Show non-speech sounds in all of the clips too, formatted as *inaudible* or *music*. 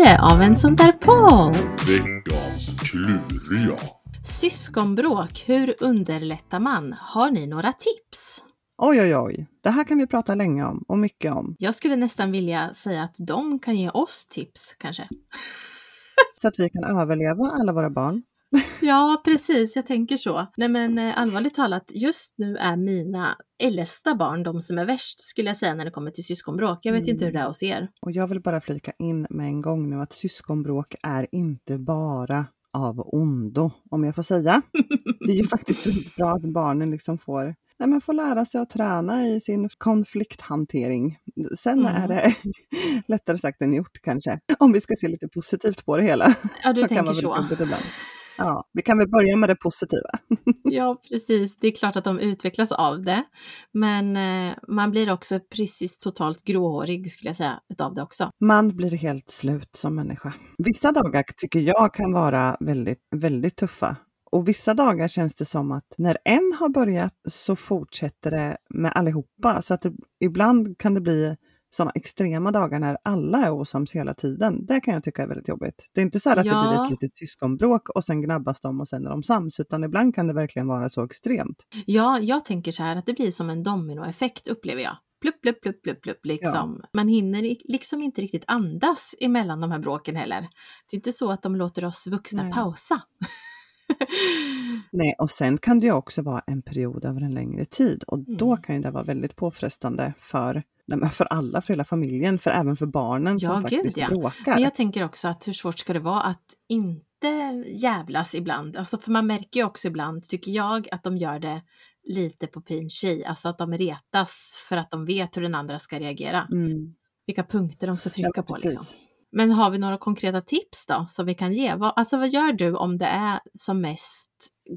avsnitt 10 av en sån där podd. Veckans kluriga. Syskonbråk, hur underlättar man? Har ni några tips? Oj, oj, oj. Det här kan vi prata länge om och mycket om. Jag skulle nästan vilja säga att de kan ge oss tips kanske. Så att vi kan överleva alla våra barn. *laughs* Ja, precis. Jag tänker så. Nej, men eh, allvarligt talat, just nu är mina äldsta barn de som är värst skulle jag säga när det kommer till syskonbråk. Jag vet inte hur det är hos er. Och jag vill bara flika in med en gång nu att syskonbråk är inte bara av ondo, om jag får säga. *laughs* Det är ju faktiskt väldigt bra att barnen liksom får Nej, men får lära sig att träna i sin konflikthantering. Sen Mm. är det *laughs* lättare sagt än gjort kanske, om vi ska se lite positivt på det hela. Ja, du så kan tänker vara så. väldigt jobbigt ibland. Ja, vi kan väl börja med det positiva. *laughs* Ja, precis. Det är klart att de utvecklas av det. Men eh, man blir också precis totalt gråhårig skulle jag säga utav det också. Man blir helt slut som människa. Vissa dagar tycker jag kan vara väldigt, väldigt tuffa. Och vissa dagar känns det som att när en har börjat så fortsätter det med allihopa. Så att det, ibland kan det bli sådana extrema dagar när alla är osams hela tiden. Det kan jag tycka är väldigt jobbigt. Det är inte så att det Ja. blir ett litet syskonbråk och sen gnabbas de och sen är de sams, utan ibland kan det verkligen vara så extremt. Ja, jag tänker så här att det blir som en dominoeffekt upplever jag. Plupp, plupp, plupp, plupp, plupp, liksom. Man hinner liksom inte riktigt andas emellan de här bråken heller. Det är inte så att de låter oss vuxna Nej. pausa. Nej, och sen kan det ju också vara en period över en längre tid och då Mm. kan ju det vara väldigt påfrestande för, nej, för alla, för hela familjen, för även för barnen Ja, som gud, faktiskt ja. bråkar. Men jag tänker också att hur svårt ska det vara att inte jävlas ibland? Alltså för man märker ju också ibland, tycker jag, att de gör det lite på pin tji. Alltså att de retas för att de vet hur den andra ska reagera. Mm. Vilka punkter de ska trycka Ja, på liksom. Men har vi några konkreta tips då som vi kan ge? Vad, alltså vad gör du om det är som mest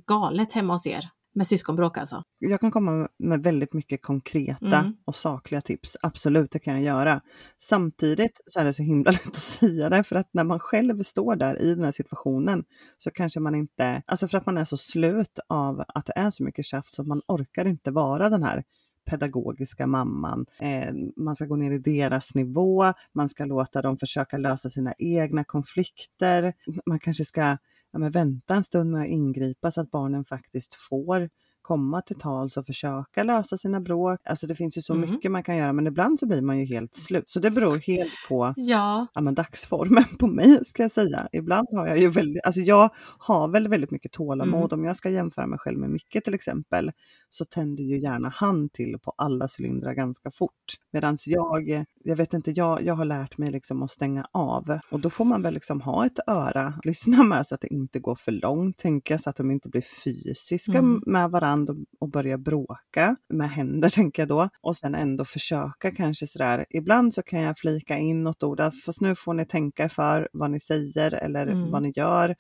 galet hemma hos er? Med syskonbråk alltså? Jag kan komma med väldigt mycket konkreta Mm. och sakliga tips. Absolut, det kan jag göra. Samtidigt så är det så himla *laughs* lätt att säga det, för att när man själv står där i den här situationen så kanske man inte, alltså för att man är så slut av att det är så mycket tjafs så man orkar inte vara den här pedagogiska mamman. Eh, man ska gå ner i deras nivå, man ska låta dem försöka lösa sina egna konflikter. Man kanske ska ja, men vänta en stund med att ingripa så att barnen faktiskt får komma till tals och försöka lösa sina bråk. Alltså det finns ju så Mm. mycket man kan göra men ibland så blir man ju helt slut. Så det beror helt på Ja, ja, men dagsformen på mig ska jag säga. Ibland har jag ju väldigt, alltså jag har väl väldigt mycket tålamod. Om jag ska jämföra mig själv med Micke till exempel så tänder ju gärna han till på alla cylindrar ganska fort. Medan jag, jag vet inte, jag, jag har lärt mig liksom att stänga av och då får man väl liksom ha ett öra, lyssna med så att det inte går för långt, tänka så att de inte blir fysiska Mm. med varandra och, och börja bråka med händer *laughs* tänker jag då. Och sen ändå försöka kanske sådär, ibland så kan jag flika in något ord, fast nu får ni tänka för vad ni säger eller Mm. vad ni gör.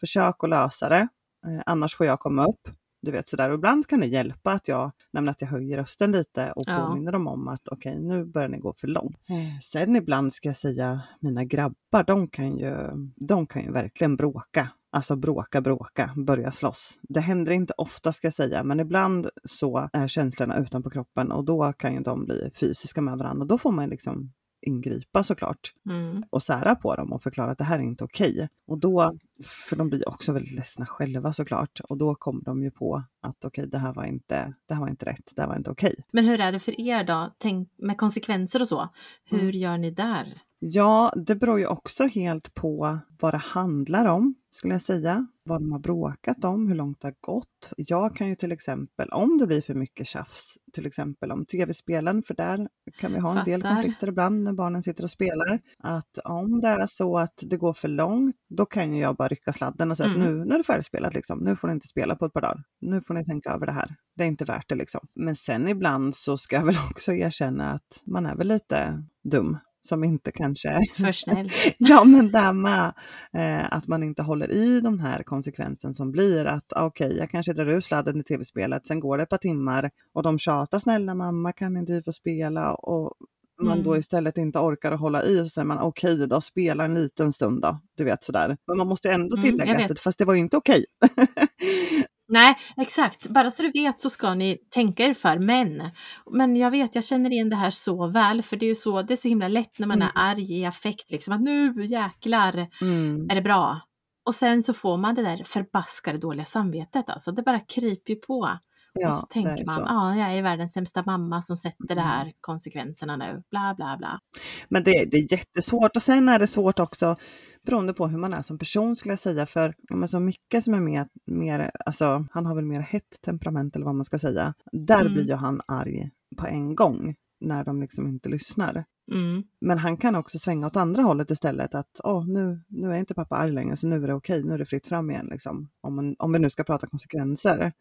Försök att lösa det, eh, annars får jag komma upp. Du vet sådär, och ibland kan det hjälpa att jag, att jag höjer rösten lite och Ja. påminner dem om att okej, nu börjar ni gå för långt. Eh, Sen ibland ska jag säga, mina grabbar, de kan ju, de kan ju verkligen bråka. Alltså bråka, bråka, börja slåss. Det händer inte ofta ska jag säga, men ibland så är känslorna utanpör kroppen och då kan ju de bli fysiska med varandra. Då får man liksom ingripa såklart mm. och sära på dem och förklara att det här är inte okej. Och då, för de blir också väldigt ledsna själva såklart, och då kommer de ju på att okej, det här var inte, det här var inte rätt, det här var inte okej. Men hur är det för er då? Tänk med konsekvenser och så. Hur Mm. gör ni där? Ja, det beror ju också helt på vad det handlar om, skulle jag säga. Vad de har bråkat om, hur långt det har gått. Jag kan ju till exempel, om det blir för mycket tjafs, till exempel om tv-spelen, för där kan vi ha en del Fattar. konflikter ibland när barnen sitter och spelar. Att om det är så att det går för långt, då kan ju jag bara rycka sladden och säga Mm. att nu, nu är det färdigspelat, liksom. nu får ni inte spela på ett par dagar. Nu får ni tänka över det här. Det är inte värt det liksom. Men sen ibland så ska jag väl *laughs* också erkänna att man är väl lite dum som inte kanske För snäll. *laughs* Ja, men där med eh, att man inte håller i de här konsekvensen som blir att ah, okej, jag kanske drar ur sladden i tv-spelet, sen går det ett par timmar och de tjatar snälla mamma kan inte vi få spela och man då Mm. istället inte orkar att hålla i så säger man okej då, spela en liten stund då, du vet sådär. Men man måste ändå Mm, tillägga vet. att fast det var ju inte okej. *laughs* Nej, exakt. Bara så du vet så ska ni tänka er för. Men, men jag vet, jag känner igen det här så väl. För det är ju så, det är så himla lätt när man Mm. är arg i affekt. Liksom, att nu jäklar Mm. är det bra. Och sen så får man det där förbaskade dåliga samvetet. Alltså det bara kryper ju på. Ja, och så tänker man, ja, jag är världens sämsta mamma som sätter Mm. här konsekvenserna nu. Bla, bla, bla. Men det, det är jättesvårt och sen är det svårt också beroende på hur man är som person skulle jag säga. För men så mycket som är mer, mer, alltså han har väl mer hett temperament eller vad man ska säga. Där Mm. blir ju han arg på en gång när de liksom inte lyssnar. Mm. Men han kan också svänga åt andra hållet istället. Att Åh, nu, nu är inte pappa arg längre så nu är det okej, nu är det fritt fram igen. Liksom. Om, man, om vi nu ska prata konsekvenser.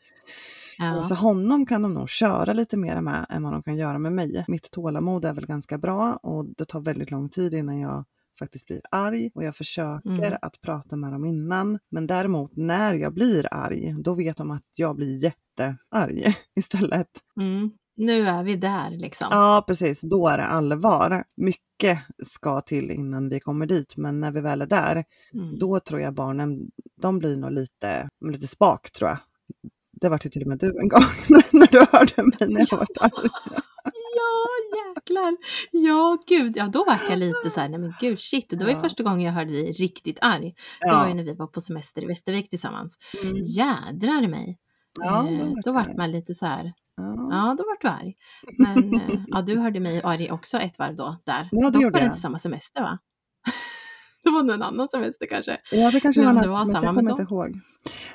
Ja. Så honom kan de nog köra lite mer med än vad de kan göra med mig. Mitt tålamod är väl ganska bra och det tar väldigt lång tid innan jag faktiskt blir arg och jag försöker Mm. att prata med dem innan. Men däremot när jag blir arg, då vet de att jag blir jättearg *laughs* istället. Mm. Nu är vi där liksom. Ja, precis. Då är det allvar. Mycket ska till innan vi kommer dit, men när vi väl är där, Mm. då tror jag barnen, de blir nog lite, lite spak tror jag. Det var ju till och med du en gång *laughs* när du hörde mig när jag var arg. Ja, jäklar. Ja, gud. Ja, då var jag lite så här, nej men gud, shit. Det var ju Ja. första gången jag hörde dig riktigt arg. Det var ju Ja. när vi var på semester i Västervik tillsammans. Mm. Jädrar mig. Ja, Eh, då vart man lite så här, Ja. ja då vart du arg. Men *laughs* eh, ja, du hörde mig arg också ett varv då där. Ja, det Dock gjorde var det inte samma semester va? *laughs* det var nog en annan semester kanske. Ja, det kanske Men var var men samma jag kommer inte ihåg.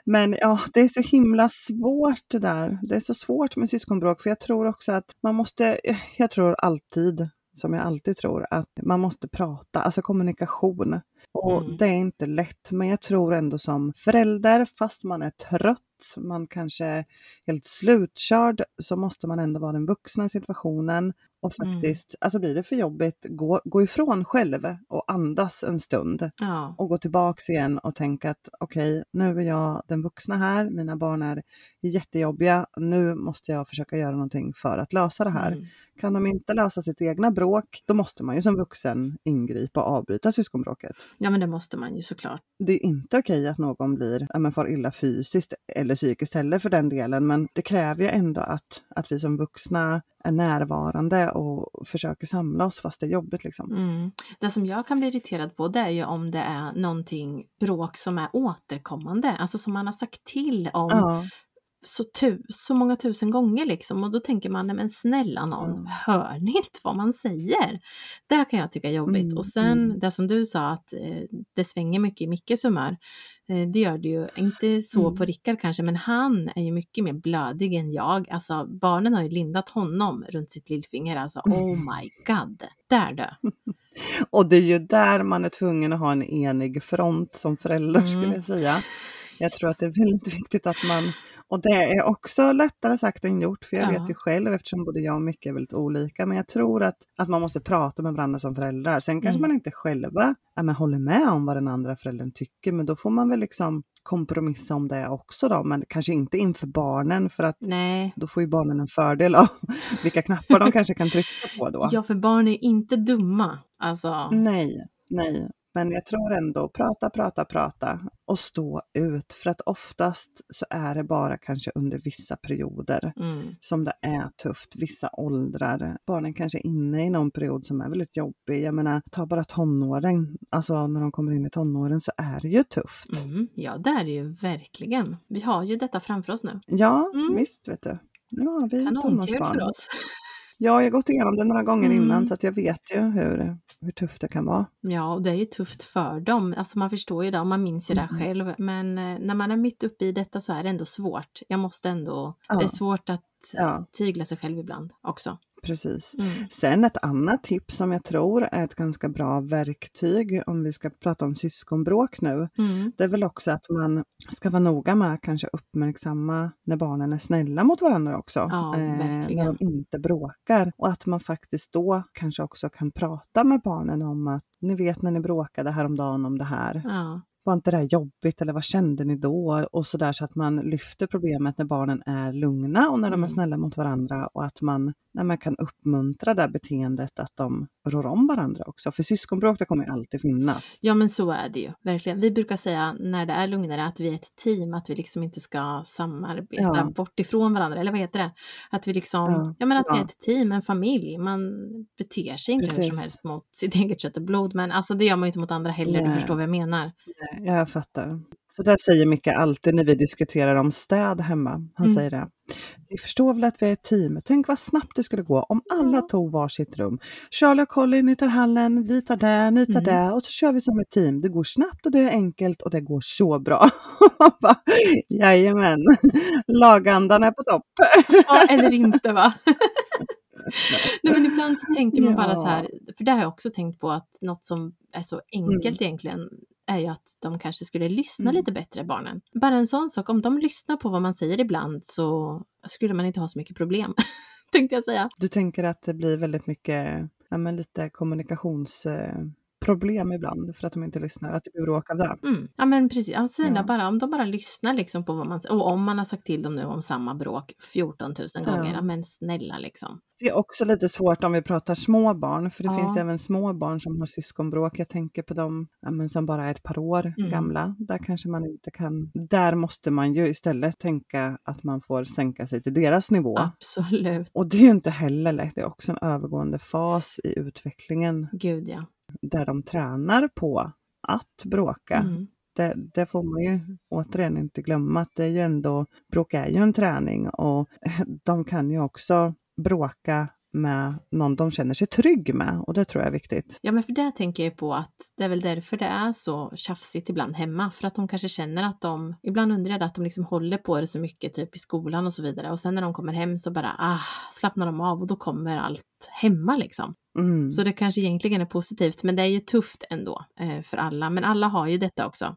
Men ja, det är så himla svårt det där. Det är så svårt med syskonbråk, för jag tror också att man måste, jag tror alltid, som jag alltid tror, att man måste prata, alltså kommunikation. Och Mm. det är inte lätt, men jag tror ändå som förälder, fast man är trött, man kanske är helt slutkörd, så måste man ändå vara den vuxna i situationen och Mm. faktiskt, alltså blir det för jobbigt, gå, gå ifrån själv och andas en stund Ja. och gå tillbaks igen och tänka att okej, nu är jag den vuxna här, mina barn är jättejobbiga, nu måste jag försöka göra någonting för att lösa det här. Mm. Kan de inte lösa sitt egna bråk, då måste man ju som vuxen ingripa och avbryta syskonbråket. ja, men det måste man ju såklart. Det är inte okej att någon blir, ja, men far illa fysiskt eller psykiskt heller för den delen, men det kräver ju ändå att, att vi som vuxna är närvarande och försöker samla oss fast det är jobbigt liksom. Mm. Det som jag kan bli irriterad på det är ju om det är någonting bråk som är återkommande, alltså som man har sagt till om Ja, så, tu- så många tusen gånger liksom och då tänker man, nej men snälla någon, Mm. hör ni inte vad man säger? Det kan jag tycka är jobbigt. Mm, och sen mm. det som du sa att eh, det svänger mycket i Mickes humör, det gör det ju, inte så Mm. på Rickard kanske, men han är ju mycket mer blödig än jag. Alltså barnen har ju lindat honom runt sitt lillfinger, alltså oh *laughs* my god, där dö. Och det är ju där man är tvungen att ha en enig front som förälder Mm. skulle jag säga. Jag tror att det är väldigt viktigt att man, och det är också lättare sagt än gjort, för jag Ja. vet ju själv eftersom både jag och Micke är väldigt olika, men jag tror att, att man måste prata med varandra som föräldrar. Sen kanske Mm. man inte själva ja, men håller med om vad den andra föräldern tycker, men då får man väl liksom kompromissa om det också då, men kanske inte inför barnen för att Nej, då får ju barnen en fördel av *laughs* vilka knappar de kanske kan trycka på då. ja för barn är inte dumma. Alltså, Nej, nej. Men jag tror ändå prata, prata, prata och stå ut. För att oftast så är det bara kanske under vissa perioder mm, som det är tufft, vissa åldrar. Barnen kanske är inne i någon period som är väldigt jobbig. Jag menar, ta bara tonåren, alltså när de kommer in i tonåren så är det ju tufft. mm, ja det är det ju verkligen. Vi har ju detta framför oss nu. Ja, Mm. visst vet du. Nu har vi Kanonkul för oss. Ja, jag har gått igenom det några gånger Mm. innan så att jag vet ju hur, hur tufft det kan vara. Ja, och det är ju tufft för dem. Alltså man förstår ju det och man minns ju det Mm. själv. Men eh, när man är mitt uppe i detta så är det ändå svårt. Jag måste ändå, Ja. det är svårt att Ja. tygla sig själv ibland också. Precis. Mm. Sen ett annat tips som jag tror är ett ganska bra verktyg om vi ska prata om syskonbråk nu. Mm. Det är väl också att man ska vara noga med att kanske uppmärksamma när barnen är snälla mot varandra också. eh, Ja, verkligen. när de inte bråkar. Och att man faktiskt då kanske också kan prata med barnen om att ni vet när ni bråkade häromdagen om det här. Ja. Var inte det här jobbigt eller vad kände ni då? Och sådär så att man lyfter problemet när barnen är lugna och när de är Mm. snälla mot varandra och att man, när man kan uppmuntra det här beteendet att de rår om varandra också. För syskonbråk det kommer ju alltid finnas. Ja men så är det ju, verkligen. Vi brukar säga när det är lugnare att vi är ett team, att vi liksom inte ska samarbeta Ja. bort ifrån varandra, eller vad heter det? Att vi liksom, Ja, ja, men att vi är ja. ett team, en familj. Man beter sig inte hur som Precis. helst mot sitt eget kött och blod, men alltså det gör man ju inte mot andra heller, du Nej. förstår vad jag menar. Nej, Jag fattar. Så där säger Micke alltid när vi diskuterar om städ hemma. Han Mm. säger det. Vi förstår väl att vi är ett team. Tänk vad snabbt det skulle gå om alla Ja. tog varsitt rum. Charlie och Colin, ni tar hallen, vi tar det, ni tar Mm. det och så kör vi som ett team. Det går snabbt och det är enkelt och det går så bra. *laughs* Bara, Jajamän, lagandan är på topp. Ja, eller inte va? *laughs* Nej men ibland så tänker man bara så här, för det har jag också tänkt på att något som är så enkelt egentligen är ju att de kanske skulle lyssna Mm. lite bättre barnen. Bara en sån sak, om de lyssnar på vad man säger ibland så skulle man inte ha så mycket problem. *laughs* Tänkte jag säga. Du tänker att det blir väldigt mycket, ja men lite kommunikationsproblem ibland för att de inte lyssnar, att det blir bråk av det. Mm. Ja men precis, ja, snälla, Ja. bara, om de bara lyssnar liksom på vad man säger, och om man har sagt till dem nu om samma bråk 14 000 gånger, Ja. men snälla liksom. Det är också lite svårt om vi pratar små barn, för det Ja. finns även små barn som har syskonbråk. Jag tänker på dem men som bara är ett par år Mm. gamla. Där kanske man inte kan... Där måste man ju istället tänka att man får sänka sig till deras nivå. Absolut, Och det är ju inte heller lätt. Det är också en övergående fas i utvecklingen gud ja. Där de tränar på att bråka. Mm. Det, det får man ju återigen inte glömma att det är ju ändå, bråk är ju en träning och *laughs* de kan ju också bråka med någon de känner sig trygg med och det tror jag är viktigt. Ja men för det tänker jag på att det är väl därför det är så tjafsigt ibland hemma. För att de kanske känner att de, ibland undrar jag att de liksom håller på det så mycket typ i skolan och så vidare. Och sen när de kommer hem så bara ah, slappnar de av och då kommer allt hemma liksom. Mm. Så det kanske egentligen är positivt men det är ju tufft ändå eh, för alla. Men alla har ju detta också.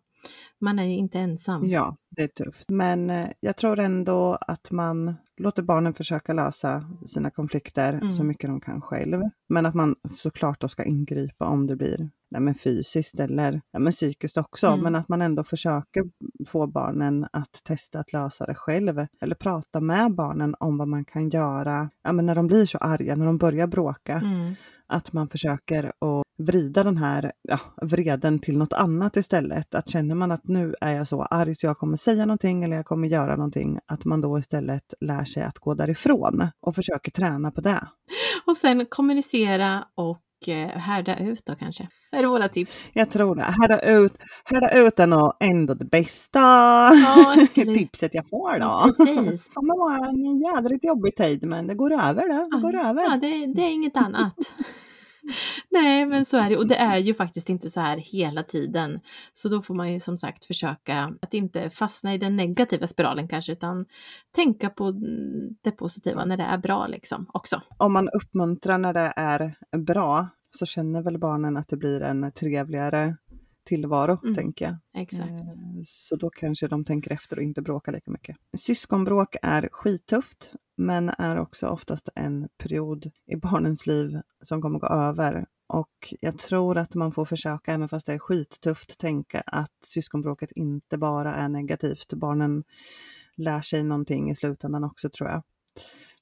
Man är ju inte ensam. Ja, det är tufft. Men eh, jag tror ändå att man låter barnen försöka lösa sina konflikter Mm. så mycket de kan själv. Men att man såklart då ska ingripa om det blir nej, men fysiskt eller ja, men psykiskt också. Mm. Men att man ändå försöker få barnen att testa att lösa det själv. Eller prata med barnen om vad man kan göra ja, men när de blir så arga, när de börjar bråka. Mm. Att man försöker att vrida den här ja, vreden till något annat istället. Att känner man att nu är jag så arg så jag kommer säga någonting eller jag kommer göra någonting, att man då istället lär sig att gå därifrån och försöker träna på det. Och sen kommunicera och härda ut då kanske. Det är våra tips. Jag tror det. Härda ut, härda ut är nog ändå det bästa Ja, *laughs* skulle- tipset jag får då. Precis. Det *laughs* kommer vara en jädrigt jobbig tid men det går över det. Det går över. Ja, det, det är inget annat. *laughs* Nej, men så är det. Och det är ju faktiskt inte så här hela tiden. Så då får man ju som sagt försöka att inte fastna i den negativa spiralen kanske, utan tänka på det positiva när det är bra liksom också. om man uppmuntrar när det är bra så känner väl barnen att det blir en trevligare tillvaro, Mm. tänker jag. Exakt. Eh, Så då kanske de tänker efter och inte bråkar lika mycket. Syskonbråk är skittufft, men är också oftast en period i barnens liv som kommer gå över. Och jag tror att man får försöka, även fast det är skittufft, tänka att syskonbråket inte bara är negativt. Barnen lär sig någonting i slutändan också, tror jag.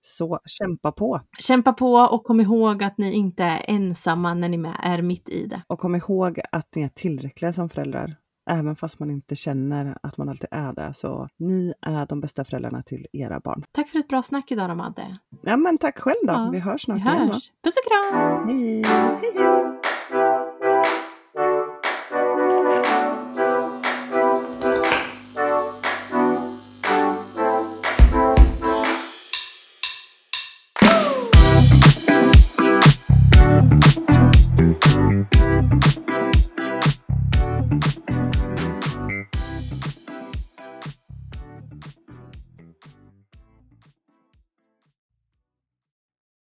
Så kämpa på! Kämpa på och kom ihåg att ni inte är ensamma när ni är mitt i det. Och kom ihåg att ni är tillräckliga som föräldrar. Även fast man inte känner att man alltid är det. Så ni är de bästa föräldrarna till era barn. Tack för ett bra snack idag då Madde. Ja men tack själv då. Ja, Vi hörs Vi snart igen. hörs. Puss och kram! Hej, hej.